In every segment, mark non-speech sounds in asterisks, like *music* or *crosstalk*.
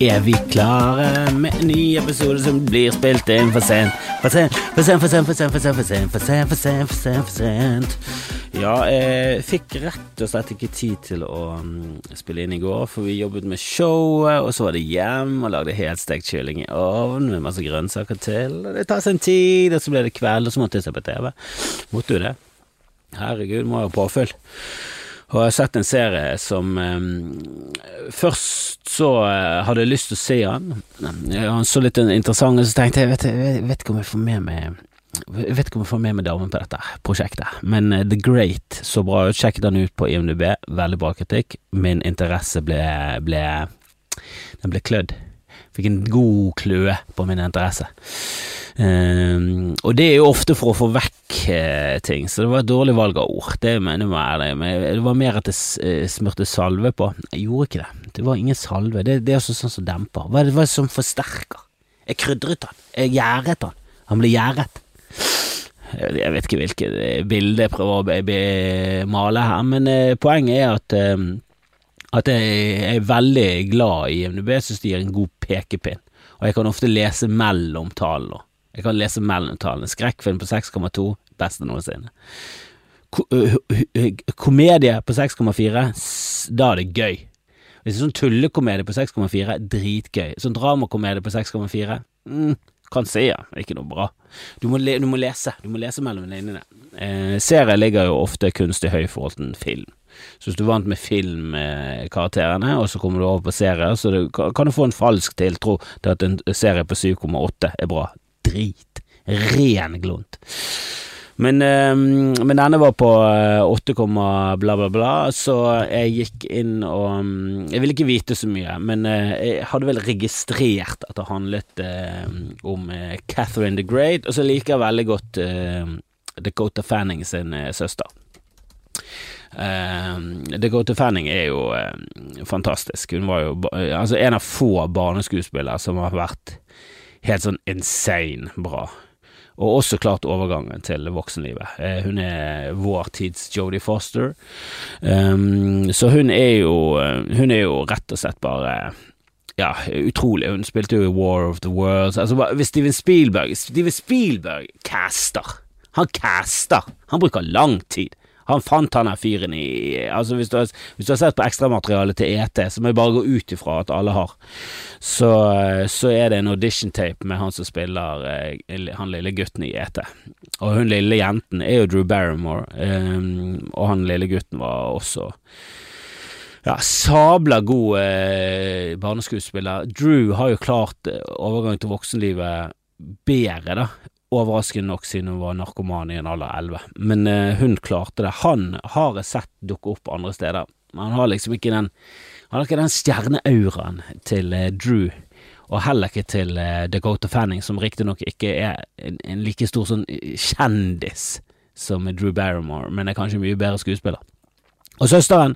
er vi klare med en ny episode som blir spilt inn for sent. For sent, for sent, for sent, for sent, for sent, for sent, for sent, for sent, for sent, for sent. Ja, jeg fikk rett og slett ikke tid til å um, spille inn i går, for vi jobbet med showet, og så var det hjem og lagde helstekt kylling i ovnen med masse grønnsaker til. Og det tar en tid, og så ble det kveld, og så måtte jeg se på TV. Måtte jo det. Herregud, må ha påfyll. Og jeg har sett en serie som um, Først så uh, hadde jeg lyst til å se han. Han så litt interessant ut, så tenkte jeg vet, jeg vet ikke om jeg får med meg jeg vet ikke om jeg får med meg damen på dette prosjektet, men uh, The Great så bra ut. Sjekket han ut på IMDb, veldig bra kritikk. Min interesse ble, ble Den ble klødd. Fikk en god kløe på min interesse. Um, og det er jo ofte for å få vekk eh, ting, så det var et dårlig valg av ord. Det mener jeg er det. Men det var mer at jeg smurte salve på. Jeg gjorde ikke det. Det var ingen salve. Det, det er også sånn som demper. Hva er det, det som forsterker? Jeg krydret han. Jeg gjæret han. Han ble gjæret. Jeg vet ikke hvilket bilde jeg prøver å male her, men uh, poenget er at uh, at jeg er veldig glad i IMDb, synes de gir en god pekepinn. Og jeg kan ofte lese mellom tallene. Jeg kan lese mellom tallene. Skrekkfilm på 6,2, beste noensinne. Ko komedie på 6,4, da er det gøy. Hvis det er sånn tullekomedie på 6,4, dritgøy. Sånn dramakomedie på 6,4, mm, kan se, ja. Ikke noe bra. Du må, du må, lese. Du må lese mellom linjene. Eh, serier ligger jo ofte kunstig høy i forhold til en film. Så hvis du er vant med filmkarakterene, og så kommer du over på serier, så det, kan du få en falsk tiltro til at en serie på 7,8 er bra. Drit. Ren glunt. Men, men, denne var på 8, bla, bla, bla, så jeg gikk inn og Jeg ville ikke vite så mye, men jeg hadde vel registrert at det handlet om Catherine the Great, og så liker jeg veldig godt Dakota Fanning sin søster. Dakota Fanning er jo fantastisk. Hun var jo altså en av få barneskuespillere som har vært helt sånn insane bra. Og også klart overgangen til voksenlivet. Uh, hun er vår tids Jodie Foster. Um, så hun er jo Hun er jo rett og slett bare ja, utrolig. Hun spilte jo i War of the Worlds. Altså, hvis Steven Spielberg Steven Spielberg caster Han caster! Han bruker lang tid. Han fant han der fyren i Altså Hvis du har, hvis du har sett på ekstramaterialet til ET, så må jeg bare gå ut ifra at alle har, så, så er det en audition tape med han som spiller eh, han lille gutten i ET. Og hun lille jenten er jo Drew Barrymore, um, og han lille gutten var også ja, sabla god eh, barneskuespiller. Drew har jo klart eh, overgang til voksenlivet bedre, da, overraskende nok siden hun var narkoman i en alder av elleve. Men eh, hun klarte det. Han har jeg sett dukke opp andre steder, men han har liksom ikke den Han har den stjerneauraen til eh, Drew, og heller ikke til eh, Dakota Fanning, som riktignok ikke er en, en, like stor sånn kjendis som Drew Barrymore, men er kanskje mye bedre skuespiller. Og søsteren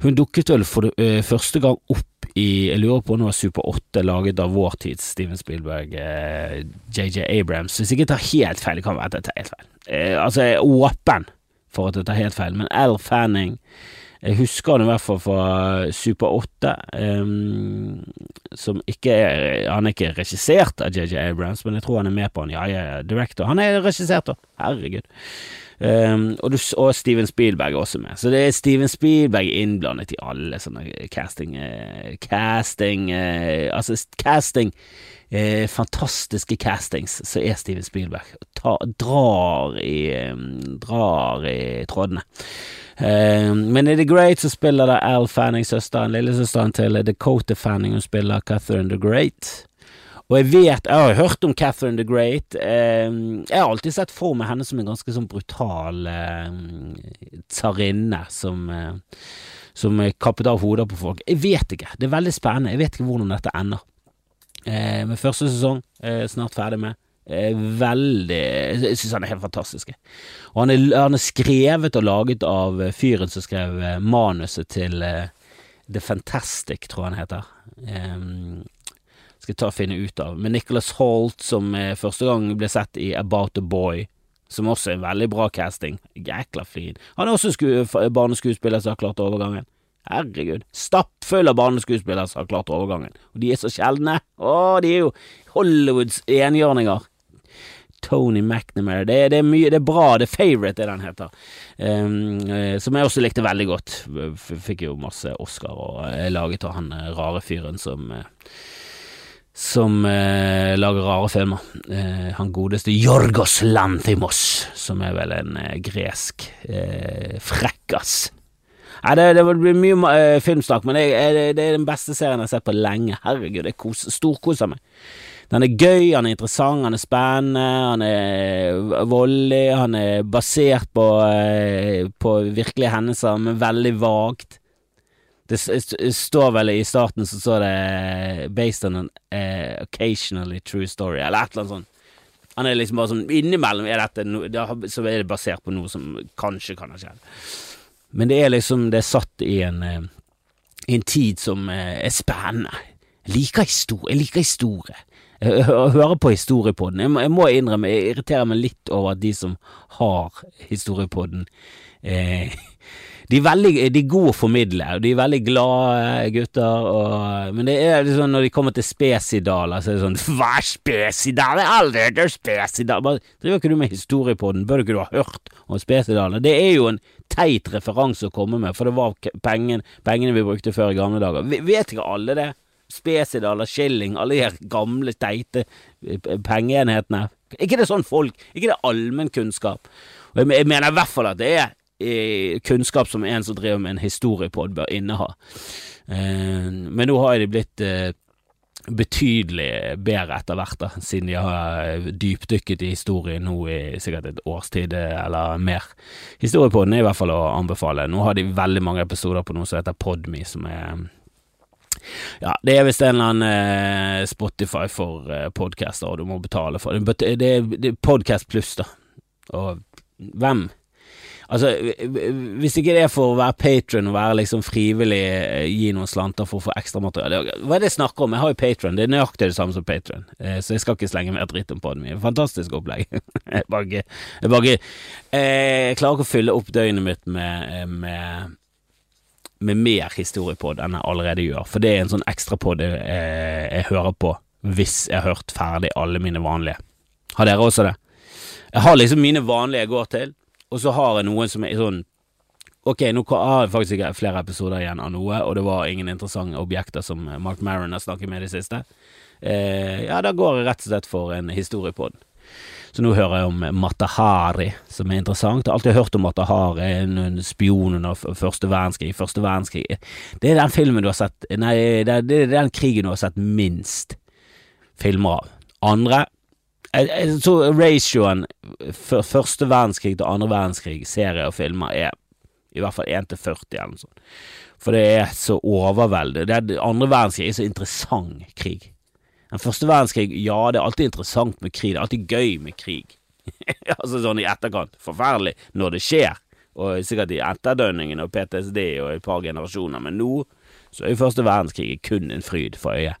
hun dukket vel for det, uh, første gang opp i Jeg lurer på om det var Super 8, laget av vår tids Steven Spielberg, JJ JJ Abrams. Hvis ikke tar helt feil, det kan være at jeg tar helt feil. Eh, altså, jeg er åpen for at jeg tar helt feil, men Al Fanning jeg husker han i hvert fall fra Super 8, um, som ikke er Han er ikke regissert av JJ Abrams, men jeg tror han er med på han. Ja, ja, director. Han er regissert, da. Herregud. Um, og, du, og, Steven Spielberg er også med. Så det er Steven Spielberg innblandet i alle sånne casting uh, Casting uh, Altså casting uh, Fantastiske castings, så er Steven Spielberg. Ta, drar i um, Drar i trådene. men i The Great så spiller da Al Fanning, søsteren, lillesøsteren til Dakota Fanning, hun spiller Catherine the Great. Og jeg vet, jeg har hørt om Catherine the Great. Eh, jeg har alltid sett for meg henne som en ganske sånn brutal eh, tsarrinne som, eh, som kappet av hoder på folk. Jeg vet ikke. Det er veldig spennende. Jeg vet ikke hvordan dette ender. Eh, med første sesong eh, snart ferdig med. Eh, veldig Jeg syns han er helt fantastisk. Og han er, han er, skrevet og laget av fyren som skrev manuset til The Fantastic, tror jeg han heter. Skal ta og finne ut av. Med Nicholas Holt, som eh, første gang ble sett i About a Boy, som også er en veldig bra casting. Jækla fin. Han er også barneskuespiller som har klart overgangen. Herregud. Stappfull av barneskuespillere som har klart overgangen. Og de er så sjeldne. Å, de er jo Hollywoods enhjørninger. Tony McNamara. Det, det, er mye, det er bra. The Favourite er den heter. Um, som jeg også likte veldig godt. Fikk jo masse Oscar, og jeg laget av han eh, rare fyren som uh, som eh, lager rare filmer. Eh, han godeste Jorgos Lanthimos, som er vel en eh, gresk frekkas. Nei, det, det blir mye uh, filmsnakk, men det, det, det, er den beste serien jeg har sett på lenge. Herregud, kos, storkoser meg. Den er gøy, han er interessant, han er spennende, han er voldelig, han er basert på, på virkelige hendelser, men veldig vagt. Det står vel i starten så står det 'based on an uh, occasionally true story', eller et eller annet sånt. Han er liksom bare sånn Innimellom er dette no, så er det basert på noe som kanskje kan ha skjedd. Men det er liksom Det er satt i en, uh, i en tid som er spennende. Jeg liker historie. Jeg liker historie. Jeg hører på historiepodden. Jeg må, jeg må innrømme, jeg irriterer meg litt over at de som har historiepodden, eh, de er veldig de er gode å formidle, de er veldig glade gutter, og, men det er liksom når de kommer til spesidaler, så er det sånn *laughs* Hva er spesidal? Jeg har aldri hørt om Bare, Driver ikke du med historie på den? Bør ikke du ha hørt om spesidalene? Det er jo en teit referanse å komme med, for det var pengen, pengene vi brukte før i gamle dager. Vet ikke alle det? Spesidaler, shilling, alle de gamle, teite eh, pengeenhetene. Er ikke det sånn folk? Er ikke det allmennkunnskap? Og jeg mener i hvert fall at det er kunnskap som en som driver med en historiepod bør inneha. Eh, men nå har de blitt eh, betydelig bedre etter hvert, da, siden de har dypdykket i historien nå i sikkert et års tid eller mer. Historiepodden er i hvert fall å anbefale. Nå har de veldig mange episoder på noe som heter Podme, som er ja, det er visst en eller annen eh, Spotify for eh, podcaster, og du må betale for det. Det er Podcast pluss, da. Og hvem Altså, hvis ikke det er for å være patron og være liksom frivillig, eh, gi noen slanter for å få ekstra materiale Hva er det jeg snakker om? Jeg har jo patron, det er nøyaktig det samme som patron, eh, så jeg skal ikke slenge mer dritt om på min. Fantastisk opplegg. *laughs* jeg bare, jeg bare eh, Jeg klarer ikke å fylle opp døgnet mitt med, med med mer historiepod enn jeg allerede gjør, for det er en sånn ekstrapod jeg, jeg hører på hvis jeg har hørt ferdig alle mine vanlige. Har dere også det? Jeg har liksom mine vanlige jeg går til, og så har jeg noen som er sånn Ok, nå har jeg faktisk ikke flere episoder igjen av noe, og det var ingen interessante objekter som Mark Maron har snakket med i det siste. Eh, ja, da går jeg rett og slett for en historie på den. Så nå hører jeg om Matahari, som er interessant. Jeg har alltid hørt om Matahari, en spion under første verdenskrig. Første verdenskrig Det er den filmen du har sett Nei, det det er den krigen du har sett minst filmer av. Andre jeg, jeg tror ratioen for første verdenskrig til andre verdenskrig, serier og filmer, er i hvert fall 1 til 40 eller noe sånt. For det er så overveldende. andre verdenskrig er så interessant krig. Den første verdenskrig, ja, det er alltid interessant med krig. Det er alltid gøy med krig. *laughs* altså sånn i etterkant. Forferdelig når det skjer, og sikkert i etterdønningen og PTSD og et par generasjoner, men nå så er jo første verdenskrig kun en fryd for øyet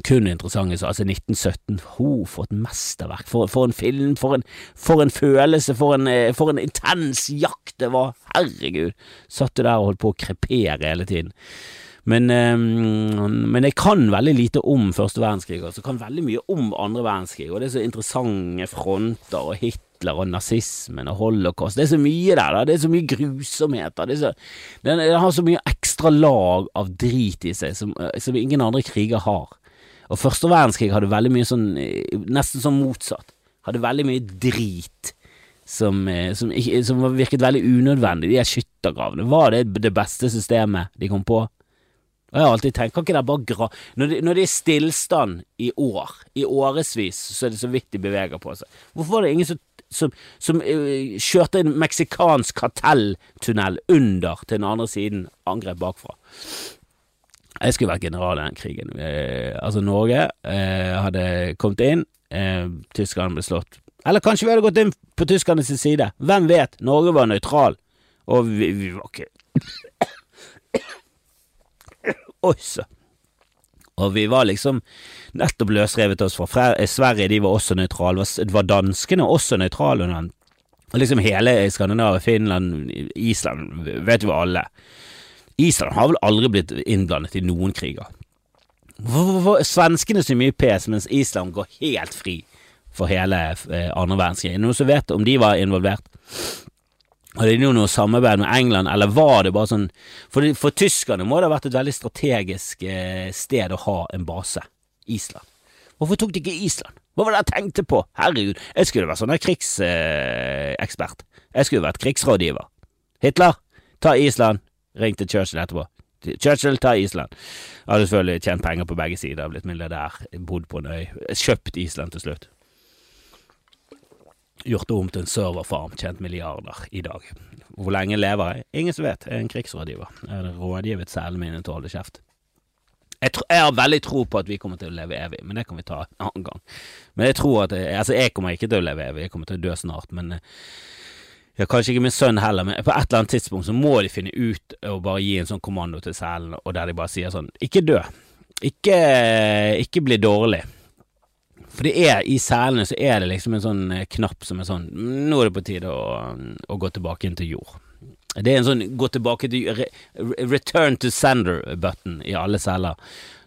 kun interessante så altså 1917, ho, for et mesterverk, for, for en film, for en, for en følelse, for en, eh, for en, intens jakt det var, herregud, satt du der og holdt på å krepere hele tiden. Men, um, men jeg kan veldig lite om første verdenskrig, og så kan veldig mye om andre verdenskrig, og det er så interessante fronter, og Hitler og nazismen og holocaust, det er så mye der, da. det er så mye grusomheter, det, så, det, det har så mye ekstra lag av drit i seg som, som ingen andre kriger har. Og første verdenskrig hadde veldig mye sånn eh, Nesten sånn motsatt. Hadde veldig mye drit som, eh, som, som virket veldig unødvendig. De her skyttergravene, var det det beste systemet de kom på? Og jeg har alltid tenkt, kan ikke det bare gra... Når det, når det er stillstand i år, i årevis, så er det så vidt de beveger på seg. Hvorfor var det ingen som, som, som uh, kjørte en meksikansk kartelltunnel under til den andre siden, angrep bakfra? Jeg skulle vært general i den krigen. Eh, altså, Norge eh, hadde kommet inn, eh, tyskerne ble slått. Eller kanskje vi hadde gått inn på tyskernes side. Hvem vet? Norge var nøytral, og vi, vi var ikke Oi så. Og vi var liksom nettopp løsrevet oss fra Sverige, de var også nøytrale. Det var danskene også nøytrale under Og liksom hele Skandinavia, Finland, Island, vet jo alle. Island har vel aldri blitt innblandet i noen kriger. Hvorfor svenskene så mye pes, mens Island går helt fri for hele eh, andre verdenskrig? Noen som vet om de var involvert? Hadde de noe samarbeid med England, eller var det bare sånn For, for tyskerne må det ha vært et veldig strategisk eh, sted å ha en base. Island. Hvorfor tok de ikke Island? Hva var det jeg tenkte på? Herregud, jeg skulle vært sånn krigsekspert. jeg skulle vært krigsrådgiver. Hitler, ta Island. Ring til Churchill etterpå. Churchill, ta Island. Jeg hadde selvfølgelig tjent penger på begge sider, blitt milliardær, bodd på en øy, kjøpt Island til slutt. Gjort det om til en serverfarm, tjent milliarder i dag. Hvor lenge lever jeg? Ingen som vet. Jeg er en krigsrådgiver. Jeg har rådgivet selene mine til å holde kjeft. Jeg, tror, jeg, har veldig tro på at vi kommer til å leve evig, men det kan vi ta en annen gang. Men jeg tror at jeg, Altså, jeg kommer ikke til å leve evig, jeg kommer til å dø snart, men eh, ja, Kanskje ikke min sønn heller, men på et eller annet tidspunkt så må de finne ut og bare gi en sånn kommando til selen, og der de bare sier sånn Ikke dø. Ikke, ikke bli dårlig. For det er i selene så er det liksom en sånn eh, knapp som er sånn Nå er det på tide å, å gå tilbake inn til jord. Det er en sånn gå tilbake til return to sender-button i alle celler.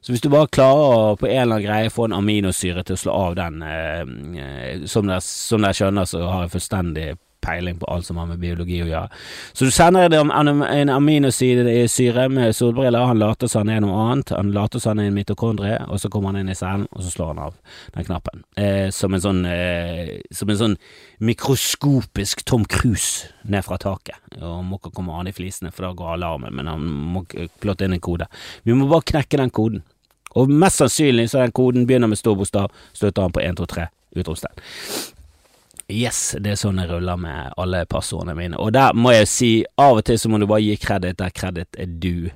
Så hvis du bare klarer å på en eller annen greie få en aminosyre til å slå av den, eh, eh som dere, som dere skjønner, så har jeg fullstendig peiling på alt som har med biologi å gjøre. Så du sender det om en aminosyre med solbriller, han later som han er noe annet, han later som han er en mitokondrie, og så kommer han inn i cellen, og så slår han av den knappen. Eh, som en sånn eh, Som en sånn mikroskopisk Tom Cruise ned fra taket, og må ikke komme an i flisene, for da går alarmen, men han må plotte inn en kode. Vi må bare knekke den koden. Og mest sannsynlig så er den koden begynner med stor bokstav, slutter han på 1, 2, 3, utropstegn. Yes, det er sånn jeg ruller med alle passordene mine. Og der må jeg si, av og til så må du bare gi kreditt der kreditt er du.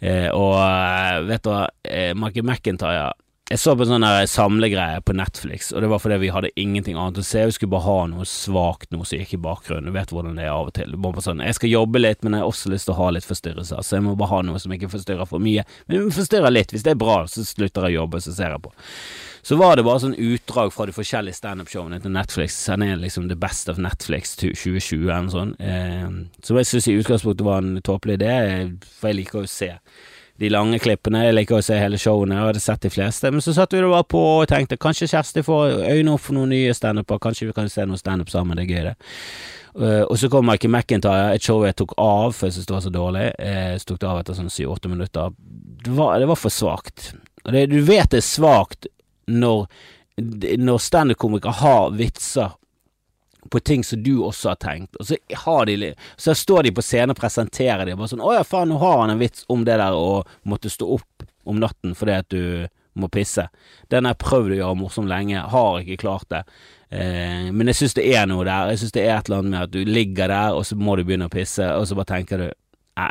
Eh, og eh, vet du hva, eh, Marky McIntyre Jeg så på en sånn samlegreie på Netflix, og det var fordi vi hadde ingenting annet å se. Vi skulle bare ha noe svakt noe som gikk i bakgrunnen. Du vet hvordan det er av og til. Sånn, jeg skal jobbe litt, men jeg har også lyst til å ha litt forstyrrelser, så jeg må bare ha noe som ikke forstyrrer for mye. Men forstyrrer litt. Hvis det er bra, så slutter jeg å jobbe, så ser jeg på så var det bare sånn utdrag fra de forskjellige standup-showene til Netflix. Han er liksom the best of Netflix 2020 eller noe sånt. Så jeg syns i utgangspunktet var en tåpelig idé, for jeg liker å se de lange klippene. Jeg liker å se hele showene, jeg hadde sett de fleste. Men så satt vi bare på og tenkte kanskje Kjersti får øynene opp for noen nye standuper, kanskje vi kan se noe standup sammen, det er gøy, det. Uh, og så kom Mikey McIntyre, et show jeg tok av for jeg syntes det var så dårlig. Jeg uh, tok det av etter sånn syv-åtte minutter. Det var, det var for svakt. Du vet det er svakt når, når standup-komikere har vitser på ting som du også har tenkt, og så, de, så står de på scenen og presenterer dem bare sånn 'Å ja, faen, nå har han en vits om det der å måtte stå opp om natten fordi at du må pisse'. Den har jeg prøvd å gjøre morsom lenge, har ikke klart det. Eh, men jeg syns det er noe der. Jeg syns det er et eller annet med at du ligger der, og så må du begynne å pisse, og så bare tenker du 'Nei,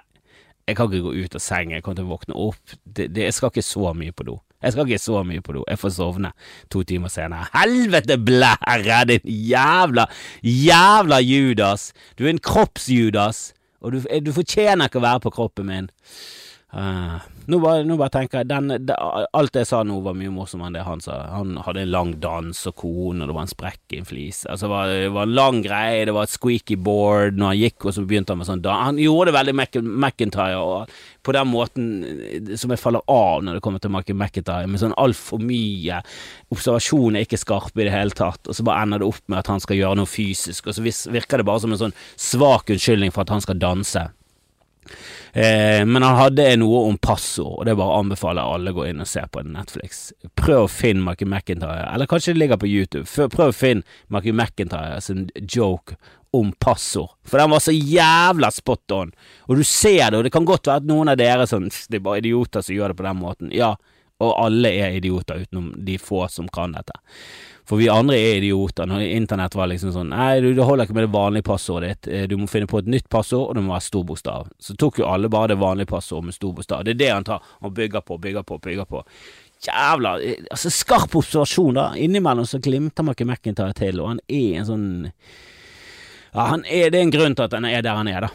jeg kan ikke gå ut av sengen, jeg til å våkne opp'. Det, det, jeg skal ikke så mye på do. Jeg skal ikke så mye på do, jeg får sovne to timer senere. Helvete blære, din jævla, jævla Judas! Du er en kropps-Judas, og du, du fortjener ikke å være på kroppen min. Uh, nå, bare, nå, bare, tenker jeg den, det, Alt jeg sa nå, var mye morsommere enn det han sa. Han hadde en lang dans og kone, og det var en sprekk i en flis. Altså, det, var, det var en lang greie, det var et squeaky board når han gikk, og så begynte han med sånn Han gjorde det veldig McIntyre, og på den måten eh, som jeg faller av når det kommer til Michael McIntyre, med sånn altfor mye observasjon er ikke skarpe i det hele tatt, og så bare ender det opp med at han skal gjøre noe fysisk, og så virker det bare som en sånn svak unnskyldning for at han skal danse. Eh, men han hadde noe om passord, og det bare anbefaler alle å gå inn og se på Netflix. Prøv å finne Marky McIntyre, eller kanskje det ligger på YouTube. Prøv å finne Marky McIntyre sin joke om passord, for den var så jævla spot on. Og du ser det, og det kan godt være at noen av dere sånn Det er bare idioter som gjør det på den måten. Ja, og alle er idioter utenom de få som kan dette. For vi andre er idioter. Når internett var liksom sånn Nei, du, det holder ikke med det vanlige passordet ditt. Eh, du må finne på et nytt passord, og det må være stor bokstav. Så tok jo alle bare det vanlige passordet med stor bokstav. Det er det han tar. Han bygger på, bygger på, bygger på. Jævla eh, Altså, skarp observasjon, da. Innimellom så glimter man ikke McIntyre til, og han er en sånn Ja, han er, det er en grunn til at han er der han er, da.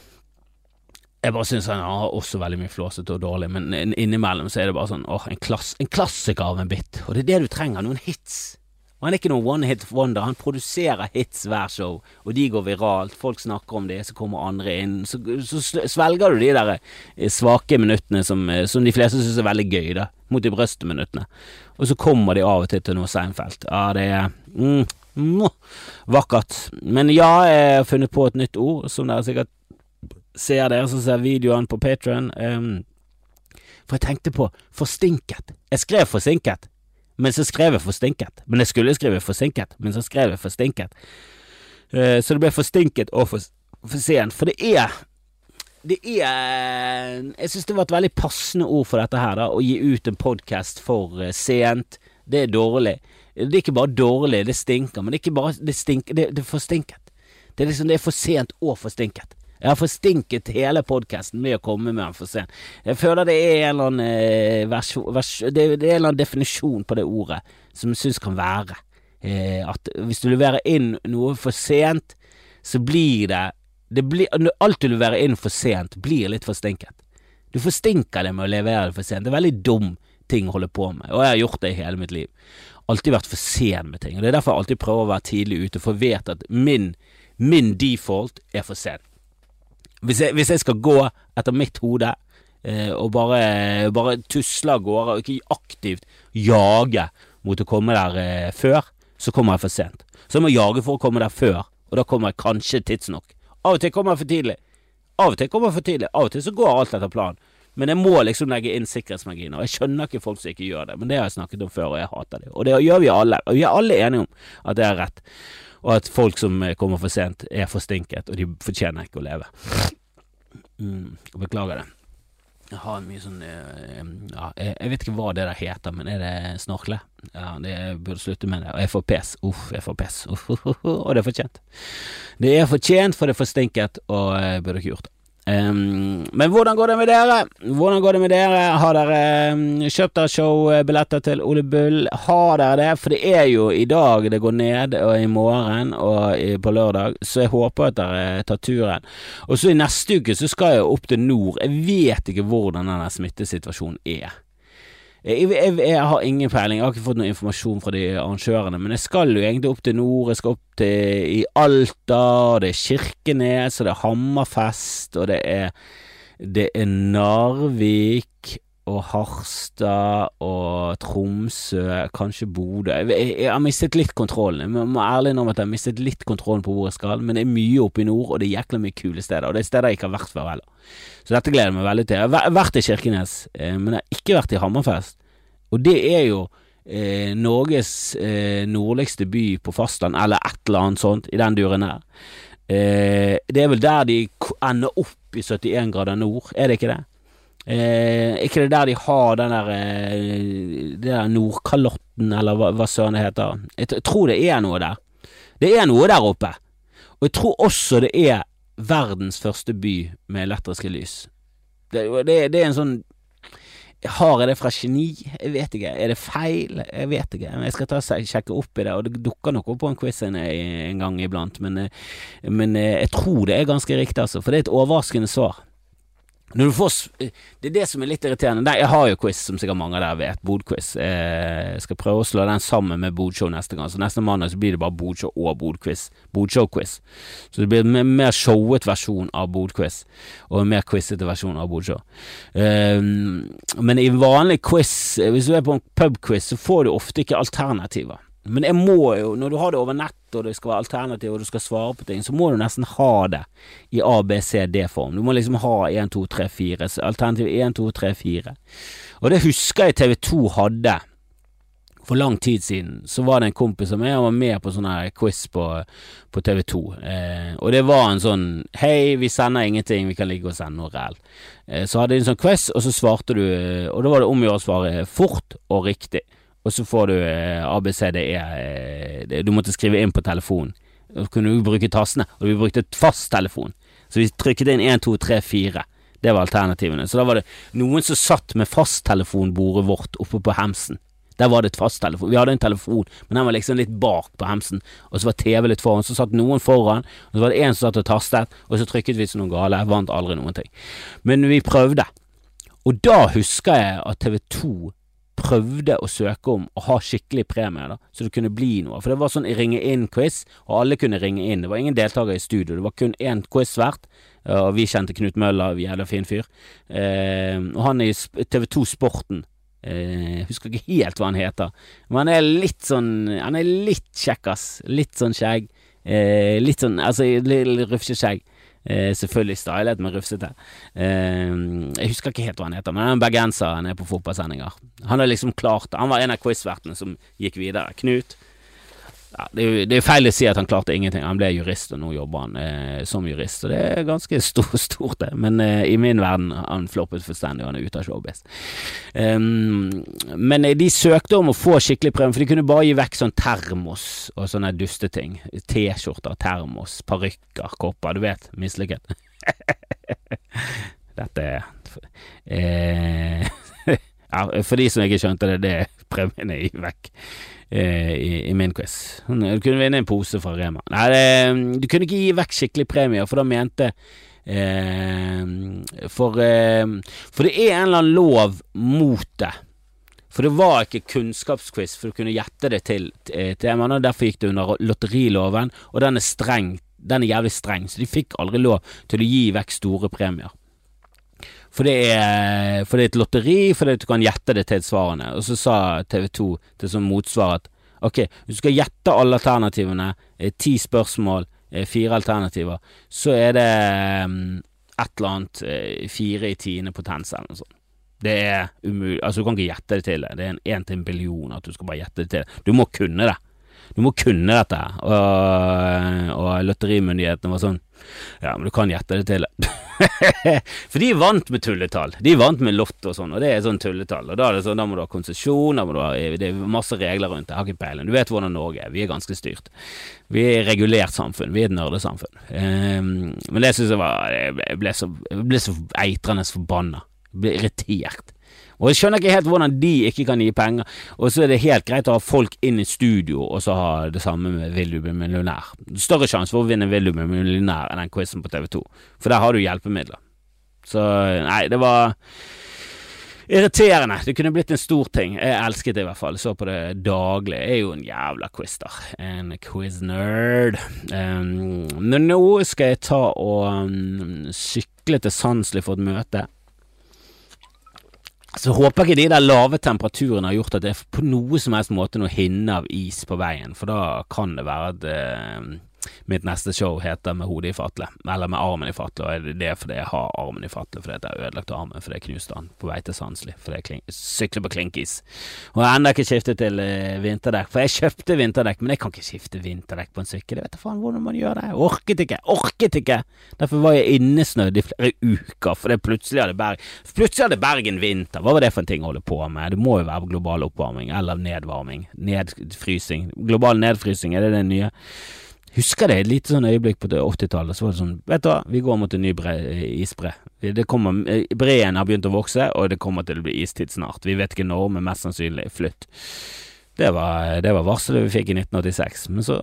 Jeg bare syns han har også veldig mye flåsete og dårlig, men innimellom så er det bare sånn åh, en, klass, en klassiker av en bit. Og det er det du trenger, noen hits. Og han er ikke noen one hit wonder. Han produserer hits hver show, og de går viralt. Folk snakker om det, så kommer andre inn. Så, så svelger du de der eh, svake minuttene som, eh, som de fleste syns er veldig gøy, da. Mot de brøstet-minuttene. Og så kommer de av og til til noe Seinfeld. Ja, det er mm, vakkert. Men ja, jeg har funnet på et nytt ord, som dere sikkert ser dere som ser videoene på Patron. Um, for jeg tenkte på 'forstinket'. Jeg skrev forsinket, men så skrev jeg forstinket. Men jeg skulle skrive forsinket, men så skrev jeg forstinket. Uh, så det ble forstinket og for, for sent. For det er det er Jeg synes det var et veldig passende ord for dette her, da. Å gi ut en podkast for uh, sent. Det er dårlig. Det er ikke bare dårlig, det stinker, men det er ikke bare Det, stinker, det, det er forstinket. Det er liksom Det er for sent og forstinket. Jeg har forstinket hele podkasten med å komme med den for sent. Jeg føler det er en eller annen, eh, vers, vers, det, er en eller annen definisjon på det ordet som jeg syns kan være. Eh, at hvis du leverer inn noe for sent, så blir det, det blir, Alt du leverer inn for sent, blir litt forstinket. Du forstinker det med å levere det for sent. Det er veldig dum ting å holde på med, og jeg har gjort det i hele mitt liv. Alltid vært for sen med ting. og Det er derfor jeg alltid prøver å være tidlig ute, for jeg vet at min, min default er for sent. Hvis jeg, hvis jeg skal gå etter mitt hode eh, og bare, bare tusle av gårde og ikke aktivt jage mot å komme der eh, før, så kommer jeg for sent. Så jeg må jage for å komme der før, og da kommer jeg kanskje tidsnok. Av og til kommer jeg for tidlig. Av og til kommer jeg for tidlig. Av og til så går alt etter planen. Men jeg må liksom legge inn sikkerhetsmarginer. Jeg skjønner ikke folk som ikke gjør det, men det har jeg snakket om før, og jeg hater det. Og det gjør vi alle. Og vi er alle enige om at det er rett og at folk som kommer for sent, er forstinket, og de fortjener ikke å leve. Mm, beklager det. Jeg har mye sånn eh, ja, jeg, vet ikke hva det der heter, men er det snorkle? Ja, det burde slutte med det. Og jeg får pes. Uff, jeg får pes. Uff, og det er fortjent. Det er fortjent, for det er forstinket, og jeg burde ikke gjort det. Um, men hvordan går det med dere? Hvordan går det med dere? Har dere um, kjøpt dere showbilletter til Ole Bull? Har dere det? For det er jo i dag det går ned, og i morgen og i, på lørdag, så jeg håper at dere tar turen. Og så i neste uke så skal jeg opp til nord. Jeg vet ikke hvordan denne smittesituasjonen er. Jeg, jeg, jeg, har ingen peiling, jeg har ikke fått noe informasjon fra de arrangørene, men jeg skal jo egentlig opp til nord, jeg skal opp til i Alta, og det er Kirkenes, og det er Hammerfest, og det er, det er Narvik og Harstad og Tromsø, kanskje Bodø jeg, jeg, jeg, har mistet litt kontrollen. Jeg må ærlig innrømme at jeg har mistet litt kontrollen på hvor jeg skal, men det er mye oppe i nord, og det er jækla mye kule steder. Og det er steder jeg ikke har vært før heller. Så dette gleder jeg meg veldig til. Jeg har vært i Kirkenes, eh, men jeg har ikke vært i Hammerfest. Og det er jo eh, Norges eh, nordligste by på fastland, eller et eller annet sånt, i den duren her. Eh, det er vel der de ender opp i 71 grader nord, er det ikke det? Eh, ikke det der de har den der, eh, der Nordkalotten, eller hva, hva søren det heter? Jeg tror det er noe der. Det er noe der oppe. Og jeg tror også det er verdens første by med elektriske lys. Det, det, det er en sånn Har jeg det fra geni? Jeg vet ikke. Er det feil? Jeg vet ikke. Jeg skal ta sjekke opp i det, og det dukker nok opp på en quiz en, en gang iblant, men, men jeg tror det er ganske riktig, altså. For det er et overraskende svar. Får Det er det som er litt irriterende. Jeg har jo quiz, som sikkert mange av dere vet. Bodquiz. Eh, jeg skal prøve å slå den sammen med Bodshow neste gang. Så neste mandag så blir det bare Bodshow og Bodquiz. Bodshow-quiz. Så det blir en mer showet versjon av Bodquiz, og en mer quizete versjon av Bodshow. Um, men i vanlig quiz, hvis du er på en pubquiz, så får du ofte ikke alternativer. Men jeg må jo, når du har det over nett, og det skal være alternativ, og du skal svare på ting, så må du nesten ha det i A, B, C, D-form. Du må liksom ha 1, 2, 3, 4. Alternativ 1, 2, 3, 4. Og det husker jeg TV2 hadde for lang tid siden. Så var det en kompis av meg, han var med på sånn her quiz på, på TV2. Eh, og det var en sånn Hei, vi sender ingenting, vi kan ligge og sende noe ræl. Eh, så hadde de en sånn quiz, og så svarte du, og da var det om å gjøre å svare fort og riktig og så får du eh, ABCDE eh, Du måtte skrive inn på telefonen. Så kunne du bruke tastene, og vi brukte fasttelefon. Så vi trykket inn 1, 2, 3, 4. Det var alternativene. Så da var det noen som satt med fasttelefonbordet vårt oppe på hemsen. Der var det et fasttelefon. Vi hadde en telefon, men den var liksom litt bak på hemsen. Og så var TV litt foran. Så satt noen foran, og så var det en som satt og tastet, og så trykket vi som noen gale. Jeg vant aldri noen ting. Men vi prøvde. Og da husker jeg at TV 2 prøvde å søke om å ha skikkelig premie, da, så det kunne bli noe. For det var sånn ringe inn-quiz, og alle kunne ringe inn. Det var ingen deltakere i studio, det var kun én quiz hvert. Og vi kjente Knut Møller, jævla fin fyr. Eh, og han er i TV2 Sporten. Eh, husker ikke helt hva han heter, men han er litt sånn Han er litt kjekkas. Litt sånn skjegg. Eh, litt sånn Altså, rufseskjegg. Eh, selvfølgelig stylet, men rufsete. Eh, jeg husker ikke helt hva han heter, men han er bergenser, han er på fotballsendinger. Han har liksom klart. Han var en av quizvertene som gikk videre. Knut ja, det, er det er feil å si at han klarte ingenting. Han ble jurist, og nå jobber han eh, som jurist. Og det er ganske stort, *laughs* stort det. Men eh, i min verden han floppet fullstendig, og han er ute av showbiz. Um, men eh, de søkte om å få skikkelig premie, for de kunne bare gi vekk sånn termos og sånne dusteting. T-skjorter, termos, parykker, kopper. Du vet, mislykket. *laughs* Dette er eh, *laughs* Ja, for de som ikke skjønte det, det er premiene i vekk i, i min quiz. Du kunne vinne en pose fra Rema. Nei, det, du kunne ikke gi vekk skikkelig premier, for da mente eh, for, eh, for det er en eller annen lov mot det. For det var ikke kunnskapsquiz for å kunne gjette det til temaene, derfor gikk det under lotteriloven, og den er streng. Den er jævlig streng, så de fikk aldri lov til å gi vekk store premier. For det, er, for det er et lotteri, fordi du kan gjette det til svarene. Og så sa TV 2 til som motsvar at ok, hvis du skal gjette alle alternativene, eh, ti spørsmål, eh, fire alternativer, så er det um, et eller annet eh, fire i tiende potens eller noe sånt. Det er umulig, altså du kan ikke gjette det til det. Det er en én til en billion at du skal bare gjette det til det. Du må kunne det. Du må kunne dette. Og, og lotterimyndighetene var sånn Ja, men du kan gjette det til. *laughs* For de vant med tulletall. De vant med lotto og sånn, og det er sånn tulletall. Og da, er det sånn, da må du ha konsesjon, Det er masse regler rundt det. Jeg har ikke peiling. Du vet hvordan Norge er. Vi er ganske styrt. Vi er et regulert samfunn. Vi er et nerdesamfunn. Um, men det syns jeg var Jeg ble så, jeg ble så eitrende forbanna. Ble irritert. Og jeg skjønner ikke helt hvordan de ikke kan gi penger. Og så er det helt greit å ha folk inn i studio og så ha det samme med Vil du bli millionær. Større sjanse for å vinne Vil du bli millionær enn den quizen på TV2, for der har du hjelpemidler. Så nei, det var irriterende. Det kunne blitt en stor ting. Jeg elsket det i hvert fall. Så på det daglig. Jeg er jo en jævla quizer. En quiz-nerd. Um, men nå skal jeg ta og um, sykle til Sandsli for et møte. Så håper jeg ikke de der lave temperaturene har gjort at det er på noe som helst måte noe hinne av is på veien, for da kan det være at eh, mitt neste show heter Med hodet i fatle, eller Med armen i fatle, og det er fordi jeg har armen i fatle, fordi jeg har ødelagt armen fordi jeg knuste den på vei til Sandsli, fordi jeg sykler på klinkis. Og jeg har ennå ikke skiftet til uh, vinterdekk, for jeg kjøpte vinterdekk, men jeg kan ikke skifte vinterdekk på en sykkel, jeg vet da faen hvordan man gjør det, jeg orket ikke, orket ikke! Derfor var jeg innesnødd i flere uker, for plutselig hadde, Berg, plutselig hadde Bergen vinter, hva var det for en ting å holde på med? Det må jo være global oppvarming, eller nedvarming, nedfrysing, global nedfrysing, er det det nye? Husker det et lite sånn øyeblikk på 80-tallet, så var det sånn Vet du hva, vi går mot en ny bre, isbre. Det kommer, eh, breen har begynt å vokse, og det kommer til å bli istid snart. Vi vet ikke når, men mest sannsynlig flytt. Det var, det var varselet vi fikk i 1986, men så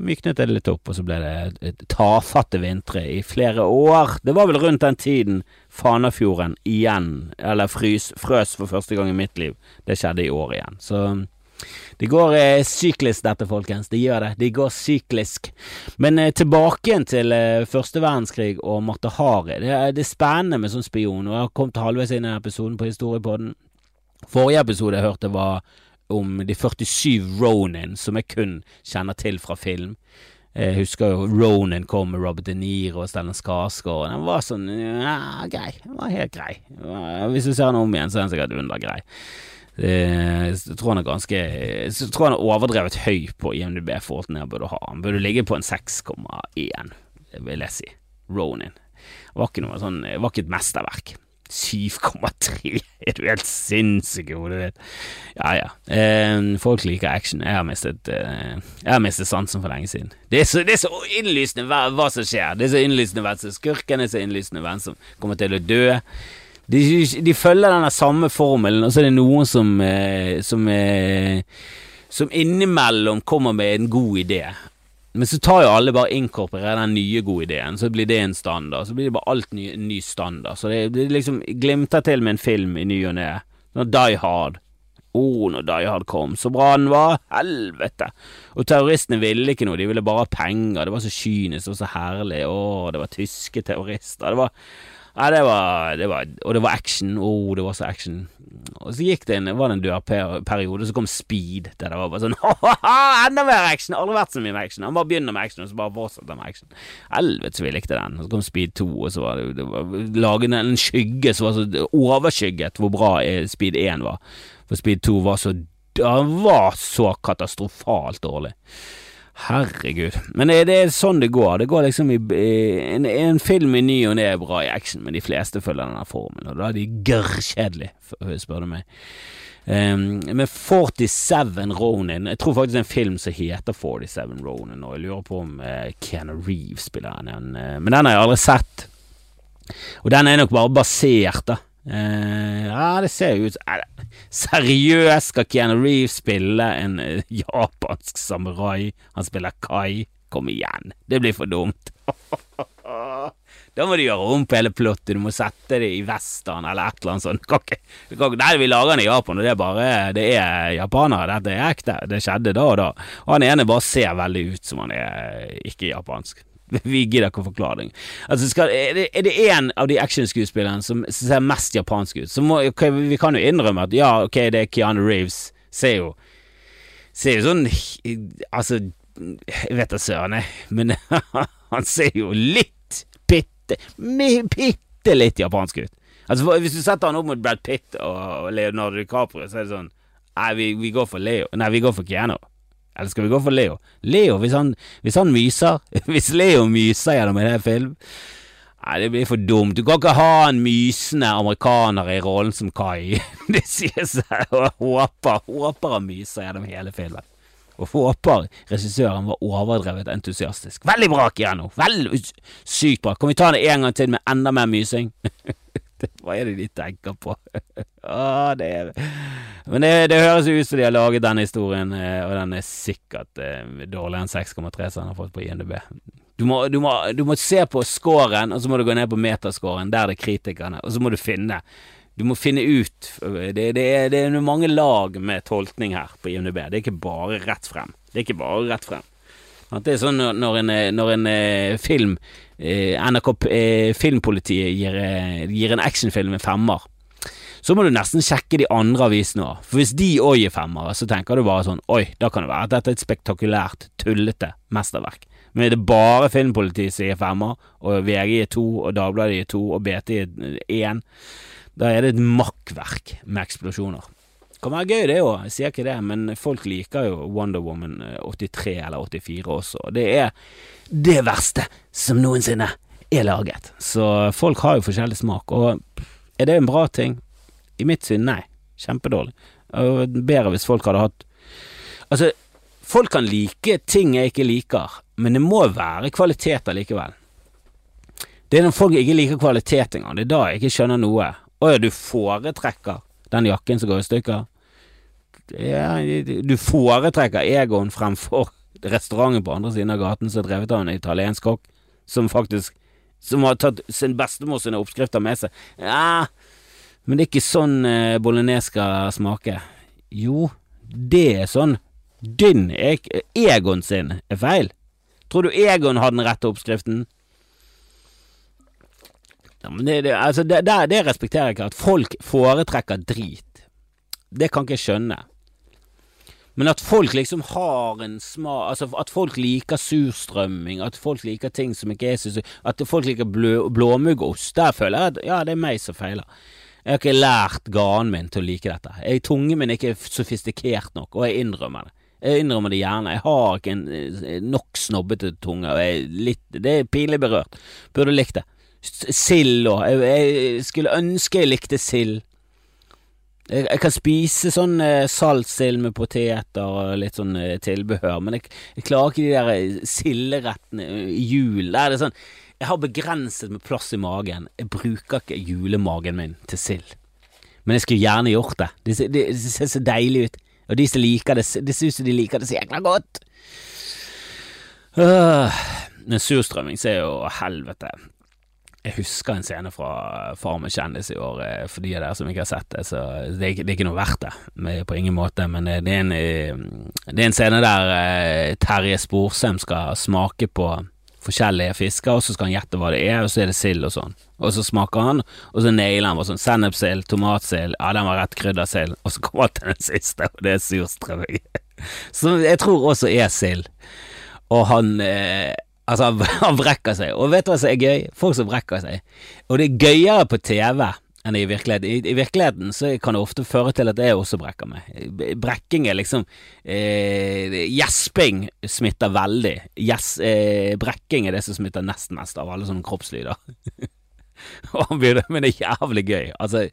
myknet det litt opp, og så ble det tafatte vintre i flere år. Det var vel rundt den tiden Fanafjorden igjen, eller frys, frøs for første gang i mitt liv. Det skjedde i år igjen. Så det går eh, syklisk dette, folkens. Det gjør det. Det går syklisk. Men eh, tilbake igjen til eh, første verdenskrig og Marte Hari. Det, det, er spennende med sånn spion, og jeg har kommet halvveis inn i episoden på Historiepodden. Forrige episode jeg hørte var om de 47 Ronin, som jeg kun kjenner til fra film. Jeg husker jo Ronin kom med Robert De Niro og Stellan Skarsgård. Den var sånn ja, grei. Den var helt grei. Hvis du ser den om igjen, så er den sikkert undergrei. Eh, tror han er ganske Jeg tror han er overdrevet høy på IMDb i forhold til det han burde ha. Han burde ligge på en 6,1, vil jeg si. Ronin. Det var ikke noe sånn Det var ikke et mesterverk. 7,3 er du helt sinnssyk i hodet ditt? Ja ja. Eh, folk liker action. Jeg har mistet eh, Jeg har mistet sansen for lenge siden. Det er så, det er så innlysende hva, hva, som skjer. Det er så innlysende hvem som er skurken, det er så innlysende hvem som kommer til å dø. De, de, følger denne samme formelen, og så er det noen som, eh, som, eh, som innimellom kommer med en god idé. Men så tar jo alle bare inkorporerer den nye gode ideen, så blir det en standard. Så blir det bare alt ny, ny standard. Så det, det liksom glimter til med en film i ny og ne. Die Hard. oh, når Die Hard kom, så bra den var, helvete. Og terroristene ville ikke noe, de ville bare ha penger, det var så kynisk, og så herlig, å, det var tyske terrorister, det var ja, det var, det var, Og det var action. Oh, det var så action. Og så gikk det en, var det en dørperiode, så kom Speed. Der det var bare sånn *laughs* ha-ha, Enda mer action! Aldri vært så mye med action. Han bare begynner med action, og så bare fortsetter med action. Helvete så vi likte den. Og så kom Speed 2, og så var det, det var, laget en skygge som var så overskygget hvor bra Speed 1 var. For Speed 2 var så var så katastrofalt dårlig. Herregud. Men det, er sånn det går. Det går liksom i, en, en, film i ny og ne er bra i action, men de fleste følger denne formen, og da er de gørrkjedelige, spør du meg. Um, med 47 Ronin Jeg tror faktisk det er en film som heter 47 Ronin, og jeg lurer på om uh, Keanu Reeves spiller den. Uh, men den har jeg aldri sett. Og den er nok bare basert, da Uh, ja, det ser jo ut Seriøst skal Keanu Reeves spille en uh, *laughs* japansk samurai? Han spiller Kai. Kom igjen, det blir for dumt. *laughs* da må du gjøre om på hele plottet, du må sette det i western eller et eller annet sånt. Kan ikke, kan, nei, vi lager den i Japan, og det er bare Det er japanere, dette er ekte. Det skjedde da og da. Og han ene bare ser veldig ut som han er ikke japansk. *laughs* Vi gidder ikke å forklare det. Altså, skal, er, det, én av de actionskuespillerne som ser mest japansk ut, så må okay, Vi kan jo innrømme at ja, ok, det er Keanu Reeves. Ser jo Ser jo sånn Altså, jeg vet da søren, jeg, men *laughs* han ser jo litt bitte Bitte litt japansk ut. Altså, Hvis du setter han opp mot Brad Pitt og Leonardo DiCaprio, så er det sånn Nei, vi, vi går for Leo. Nei, vi går for Keanu. Eller skal vi gå for Leo? Leo, hvis han, hvis han myser *laughs* Hvis Leo myser gjennom en hel film Nei, det blir for dumt. Du kan ikke ha en mysende amerikaner i rollen som Kai. *laughs* Det sier seg. Og håper, håper han myser gjennom hele filmen. Og håper regissøren var overdrevet entusiastisk. Veldig bra, Kiano! Veldig sykt bra. Kan vi ta det en gang til med enda mer mysing? *laughs* *laughs* Hva er det de tenker på? *laughs* ah, det er... Men det, det, høres ut som de har laget denne historien, eh, og den er sikkert eh, dårligere enn 6,3 som han har fått på INDB. Du må, du, må, du må, se på scoren, og så må du gå ned på metascoren, der det er kritikerne, og så må du finne Du må finne ut Det, det, er, det er mange lag med tolkning her på INDB. Det er ikke bare rett frem. Det er ikke bare rett frem. Det er sånn når en, når en eh, film Eh, NRK eh, Filmpolitiet gir, eh, gir en actionfilm en femmer, så må du nesten sjekke de andre avisene òg. For hvis de òg gir femmere, så tenker du bare sånn Oi, da kan det være at dette er et spektakulært, tullete mesterverk. Men er det bare Filmpolitiet som gir femmer, og VG gir to, og Dagbladet gir to, og BT gir én, da er det et makkverk med eksplosjoner. Kan være gøy, det òg, jeg sier ikke det, men folk liker jo Wonder Woman 83 eller 84 også. Det er det verste som noensinne er laget. Så folk har jo forskjellig smak, og er det en bra ting? I mitt syn, nei. Kjempedårlig. Bedre hvis folk hadde hatt Altså, folk kan like ting jeg ikke liker, men det må være kvaliteter likevel. Det er når folk ikke liker kvalitet engang, det er da jeg ikke skjønner noe. Å ja, du foretrekker den jakken som går i stykker? Ja, du foretrekker Egon fremfor restauranten på andre siden av gaten som er drevet av en italiensk kokk, som faktisk Som har tatt sin bestemor sine oppskrifter med seg. Ja, men det er ikke sånn eh, bolognese skal smake. Jo, det er sånn. Din, Egon sin, er feil. Tror du Egon har den rette oppskriften? Ja, men det, det, altså det, det, respekterer jeg ikke, at folk foretrekker drit. Det kan ikke jeg skjønne. Men at folk liksom har en smak Altså at folk liker surstrømming, at folk liker ting som ikke er så At folk liker blå, blåmuggost, der føler jeg at ja, det er meg som feiler. Jeg har ikke lært ganen min til å like dette. Jeg, tungen min er ikke sofistikert nok, og jeg innrømmer det. Jeg innrømmer det gjerne. Jeg har ikke en eh, nok snobbete tunge, og jeg er litt Det er pinlig berørt. Burde likt det. Sild òg. Jeg, jeg, skulle ønske jeg likte sild. Jeg, jeg, kan spise sånn eh, saltsild med poteter og litt sånn eh, tilbehør, men jeg, jeg, klarer ikke de der eh, silderettene i jul. Der er sånn Jeg har begrenset med plass i magen. Jeg bruker ikke julemagen min til sild. Men jeg skulle gjerne gjort det. Det, det, det ser så deilig ut. Og de som liker det, det ser ut som de liker det så jækla godt. Øh, men surstrømming så er jo helvete jeg husker en scene fra Far med kjendis i år, eh, for de av dere som ikke har sett det. Så det er, ikke, det er ikke noe verdt det, på ingen måte. Men det er en, det er en scene der Terje Sporsem skal smake på forskjellige fisker, og så skal han gjette hva det er, og så er det sild og sånn. Og så smaker han, og så nailer han bare sånn sennepsild, tomatsild, ja, den var rett kryddersild, og så kommer han til den siste, og det er surstrømming. *laughs* Som jeg tror også er sild. Og han eh, Altså, han brekker seg, og vet du hva som er gøy? Folk som brekker seg. Og det er gøyere på TV enn i virkeligheten. I, I, virkeligheten så kan det ofte føre til at jeg også brekker meg. Brekking er liksom eh, Gjesping smitter veldig. Yes, eh, brekking er det som smitter nest mest av alle sånne kroppslyder. *laughs* men det er jævlig gøy. Altså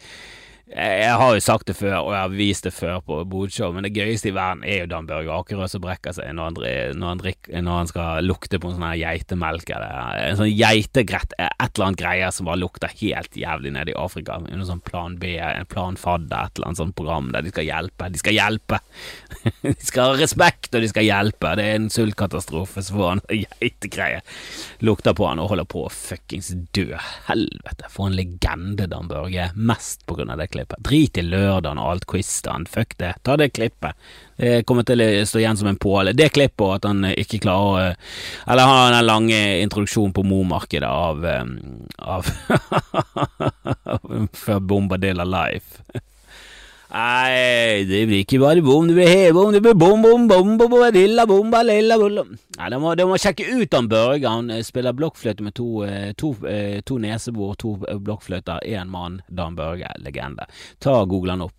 jeg har jo sagt det før, og jeg har vist det før på bodshow, men det gøyeste i verden er jo Dan Børge Akerø som brekker seg når han, når, han drikker, når han, skal lukte på en sånn her geitemelk eller en sånn geitegrett, et eller annet greier som bare lukter helt jævlig nede i Afrika. En sånn Plan B, en Plan Fadder, et eller annet sånt program der de skal hjelpe. De skal hjelpe! *laughs* de skal ha respekt, og de skal hjelpe. Det er en sultkatastrofe, så får han geitegreie. Lukter på han og holder på å fuckings dø. Helvete, for en legende Dan Børge. Mest på grunn av det klippet. Drit i lørdagen og alt quizene, fuck det, ta det klippet. Det kommer til å stå igjen som en påle. Det klippet og at han ikke klarer Eller har den lange introduksjonen på Mo-markedet av, av *laughs* Før Bombadilla Life. Nei, det blir ikke bare bom, det blir hebom, det blir bom, bom, bom, bom, bom, lilla, bomba, lilla, bom. Nei, de må, de må sjekke ut han Børge. Han eh, spiller blokkfløyte med to, eh, to, eh, to nesebor, to blokkfløyter, én mann. Dan Børge, legende. Ta og Google han opp.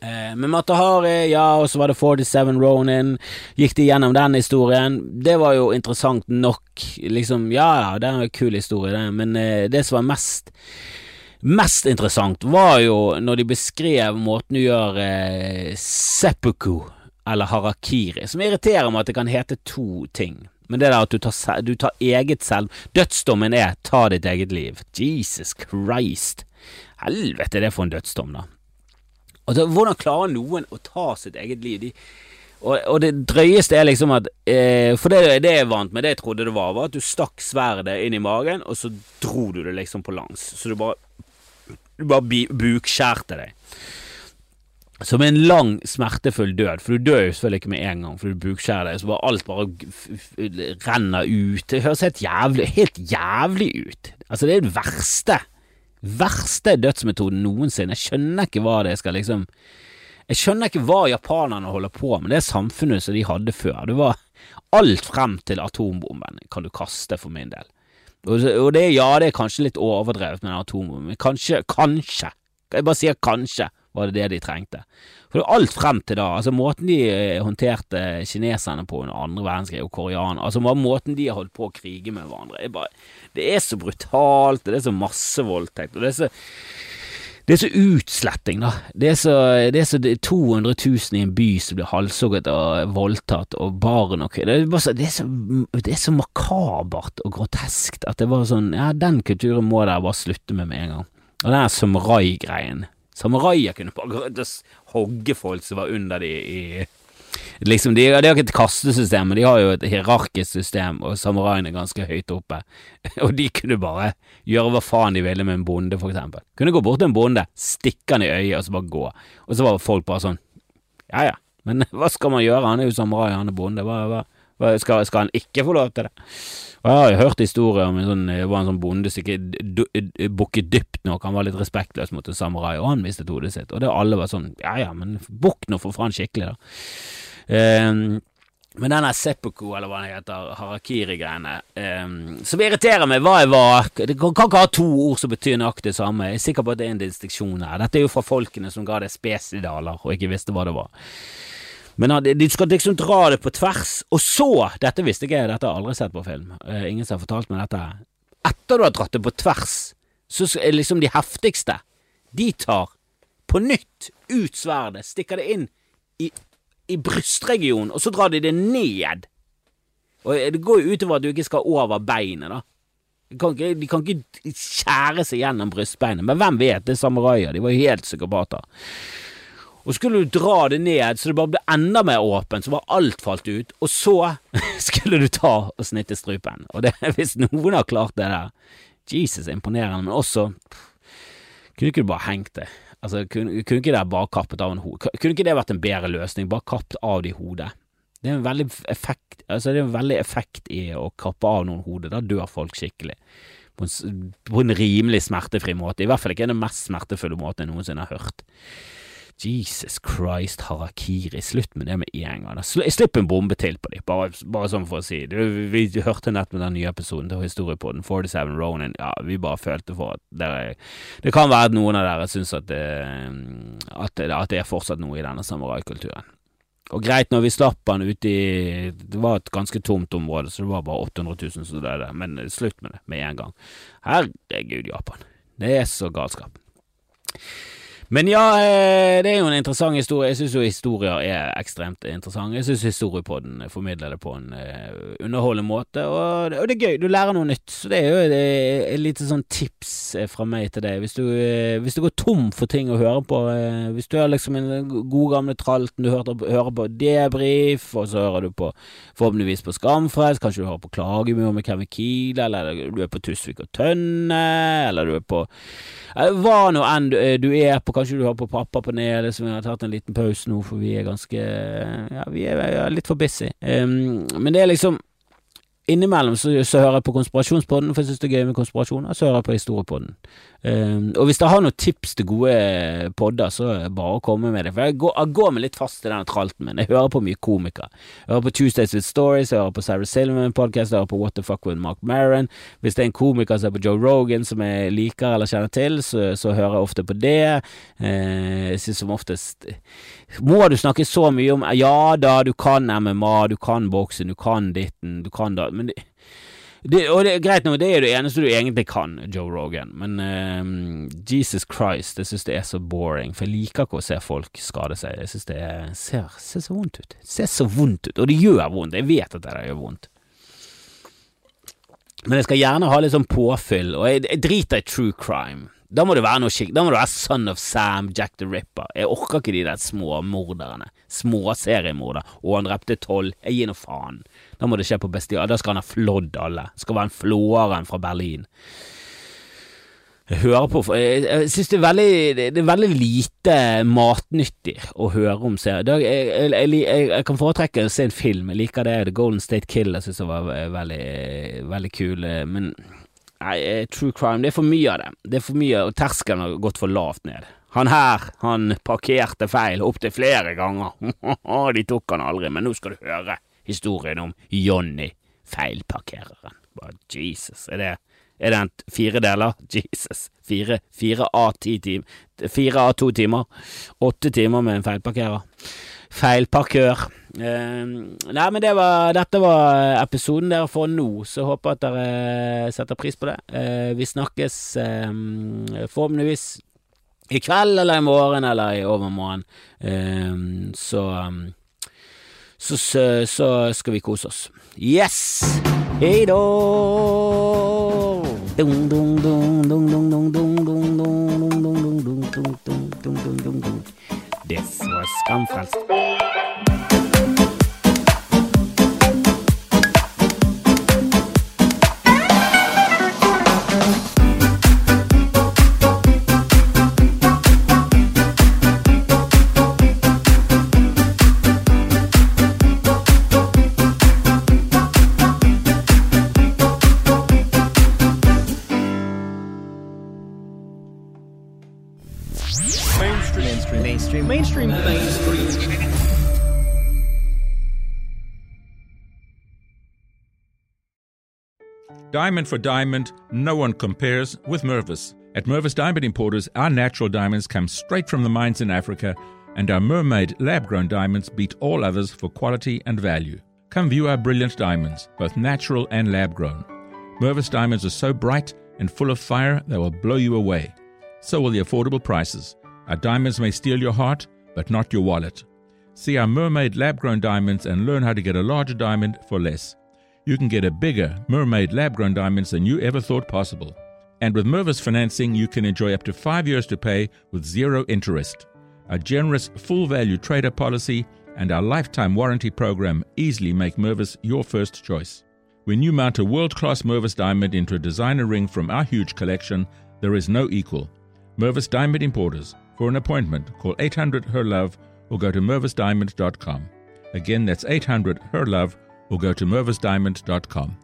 Eh, med Matahari, ja, og så var det 47 Ronin. Gikk de gjennom den historien? Det var jo interessant nok, liksom. Ja, ja, det er en kul historie, det, men eh, det som var mest Mest interessant var jo når de beskrev måten du gjør eh, seppuku, eller harakiri, som irriterer meg at det kan hete to ting. Men det der at du tar, du tar eget selv Dødsdommen er ta ditt eget liv. Jesus Christ. Helvete, det er for en dødsdom, da. Altså, hvordan klarer noen å ta sitt eget liv? De, og, og, det drøyeste er liksom at eh, For det, det jeg vant med, det jeg trodde det var, var at du stakk sverdet inn i magen, og så dro du det liksom på langs. Så du bare du bare bukskjærte deg. Som en lang, smertefull død, for du dør jo selvfølgelig ikke med en gang, for du bukskjærer deg, så bare alt bare renner ut. Det høres helt jævlig, helt jævlig ut. Altså, det er den verste, verste dødsmetoden noensinne. Jeg skjønner ikke hva det skal liksom Jeg skjønner ikke hva japanerne holder på med, det samfunnet som de hadde før. Det var alt frem til atombomben kan du kaste, for min del. Og det, ja, det er kanskje litt overdrevet med den atombomben, men kanskje, kanskje, jeg bare sier kanskje, var det det de trengte. For alt frem til da, altså måten de eh, håndterte kineserne på under andre verdenskrig, og koreanere, altså måten de holdt på å krige med hverandre, er bare, det er så brutalt, det er så massevoldtekt, og det er så det er så utsletting, da. Det er så, det er så 200 000 i en by som blir halshugget og voldtatt, og barn og det er, så, det, det er så makabert og groteskt at det var sånn Ja, den kulturen må dere bare slutte med med en gang. Og den samurai-greien. Samuraier kunne bare hogge folk som var under de i liksom, de, de, har ikke et kastesystem, men de har jo et hierarkisk system, og samuraiene er ganske høyt oppe. *laughs* og de kunne bare gjøre hva faen de ville med en bonde, for eksempel. Kunne gå bort til en bonde, stikke han i øyet, og så bare gå. Og så var folk bare sånn Ja ja, men *laughs* hva skal man gjøre, han er jo samurai, han er bonde, hva, hva, skal, skal, han ikke få lov til det? Og jeg har jo hørt historier om en sånn, det var en sånn bonde som ikke bukket dypt nok, han var litt respektløs mot en samurai, og han mistet hodet sitt, og det alle var sånn ja ja, men bukk nå for faen skikkelig, da. Um, men denne seppuku, eller hva det heter, harakiri-greiene, um, som irriterer meg hva jeg var Det kan ikke ha to ord som betyr nøyaktig det samme. Jeg er sikker på at det er en distinksjon her. Dette er jo fra folkene som ga det spesidaler og ikke visste hva det var. Men de skal liksom dra det på tvers, og så Dette visste ikke jeg, dette har jeg aldri sett på film. Uh, ingen som har fortalt meg dette. Etter du har dratt det på tvers, så er liksom de heftigste De tar på nytt ut sverdet, stikker det inn i i brystregionen, og så drar de det ned. Og Det går jo utover at du ikke skal over beinet, da. De kan, ikke, de kan ikke skjære seg gjennom brystbeinet, men hvem vet, det er samuraier, de var jo helt psykopater. Og skulle du dra det ned så det bare ble enda mer åpent, så var alt falt ut, og så *laughs* skulle du ta og snitte strupen. Og det, *laughs* hvis noen har klart det der, Jesus, imponerende, men også Kunne ikke du bare hengt det? Altså, kunne, kunne ikke det bare kappet av en hode? Kunne ikke det vært en bedre løsning? Bare kappet av de hodet? Det er en veldig effekt Altså, det er en veldig effekt i å kappe av noen hodet. Da dør folk skikkelig. På en rimelig smertefri måte. I hvert fall ikke den mest smertefulle måten jeg noensinne har hørt. Jesus Christ, harakiri, slutt med det med en gang. Slipp en bombe til på dem, bare, bare sånn for å si. det. Vi hørte nett med den nye episoden til Historiepodden, 47 Ronin. Ja, vi bare følte for at dere Det kan være at noen av dere syns at, at, at det er fortsatt noe i denne samuraikulturen. Og greit, når vi slapp han ute i Det var et ganske tomt område, så det var bare 800 000 som døde, men slutt med det med en gang. Herregud, Japan. Det er så galskap. Men ja, eh, det er jo en interessant historie. Jeg syns jo historier er ekstremt interessante. Jeg syns historiepodden formidler det på en uh, underholdende måte, og, det er gøy. Du lærer noe nytt. Så det er jo et lite sånn tips eh, fra meg til deg. Hvis du, hvis du går tom for ting å høre på, hvis du har liksom en god gamle tralten du hører, hører på debrief, og så hører du på forhåpentligvis på Skamfrelst, kanskje du hører på Klagemur med Kevin Kiel, eller du er på Tusvik og Tønne, eller du er på Hva nå enn du er på Kanskje du har på pappa på nede, så vi har tatt en liten pause nå, for vi er ganske Ja, vi er litt for busy. Um, men det er liksom Innimellom så, så, hører jeg på Konspirasjonspodden, for jeg synes det er gøy med konspirasjoner. Så hører jeg på Historiepodden. Um, og hvis dere har noen tips til gode podder, så bare å komme med det. For jeg går, jeg går meg litt fast i denne tralten min. Jeg hører på mye komikere. Jeg hører på Tuesdays with Stories, jeg hører på Sarah Silverman podcast, jeg hører på What the Fuck with Mark Maron. Hvis det er en komiker som er på Joe Rogan som jeg liker eller kjenner til, så, så hører jeg ofte på det. Uh, jeg synes som oftest Må du snakke så mye om Ja da, du kan MMA, du kan boksen, du kan ditten, du kan da men det, det, og det er greit nok, det er det eneste du egentlig kan, Joe Rogan, men uh, Jesus Christ, jeg synes det er så boring, for jeg liker ikke å se folk skade seg. Jeg synes det er, ser, ser, så vondt ut. Det ser så vondt ut, og det gjør vondt. Jeg vet at det gjør vondt. Men jeg skal gjerne ha litt sånn påfyll, og jeg, jeg driter i true crime. Da må det være noe skikk. Da må det være Son of Sam, Jack the Ripper. Jeg orker ikke de der små morderne. Små seriemorder. Og han drepte tolv. Jeg gir nå faen. Da må det skje på bestial. Da skal han ha flådd alle. Skal være en flåeren fra Berlin. Jeg hører på Jeg, synes det er, veldig, det er veldig lite matnyttig å høre om serier. Jeg, jeg, jeg, kan foretrekke å se en film. Jeg liker det. The Golden State Kill jeg synes det var veldig, veldig kul. Men Nei, eh, true crime, det er for mye av det. Det er for mye, og terskelen har gått for lavt ned. Han her, han parkerte feil opptil flere ganger. *laughs* De tok han aldri, men nå skal du høre historien om Johnny, feilparkereren. Jesus, er det, er det en fire deler? *laughs* Jesus. Fire, fire av ti timer. Fire av to timer. Åtte timer med en feilparkerer. Feilparkør. Uh, nei, men det var, dette var episoden dere får nå, så håper at dere setter pris på det. Uh, vi snakkes um, forhåpentligvis i kveld eller i morgen eller i overmorgen. Uh, så, um, så, så, så skal vi kose oss. Yes! Hei da! This was Skamfrelst. Diamond for diamond, no one compares with Mervis. At Mervis Diamond Importers, our natural diamonds come straight from the mines in Africa, and our mermaid lab grown diamonds beat all others for quality and value. Come view our brilliant diamonds, both natural and lab grown. Mervis diamonds are so bright and full of fire they will blow you away. So will the affordable prices. Our diamonds may steal your heart, but not your wallet. See our mermaid lab grown diamonds and learn how to get a larger diamond for less you can get a bigger mermaid lab grown diamonds than you ever thought possible. And with Mervis financing, you can enjoy up to five years to pay with zero interest. A generous full value trader policy and our lifetime warranty program easily make Mervis your first choice. When you mount a world class Mervis diamond into a designer ring from our huge collection, there is no equal. Mervis Diamond Importers. For an appointment, call 800 Her Love or go to mervisdiamond.com. Again, that's 800 Her Love or go to mervisdiamond.com.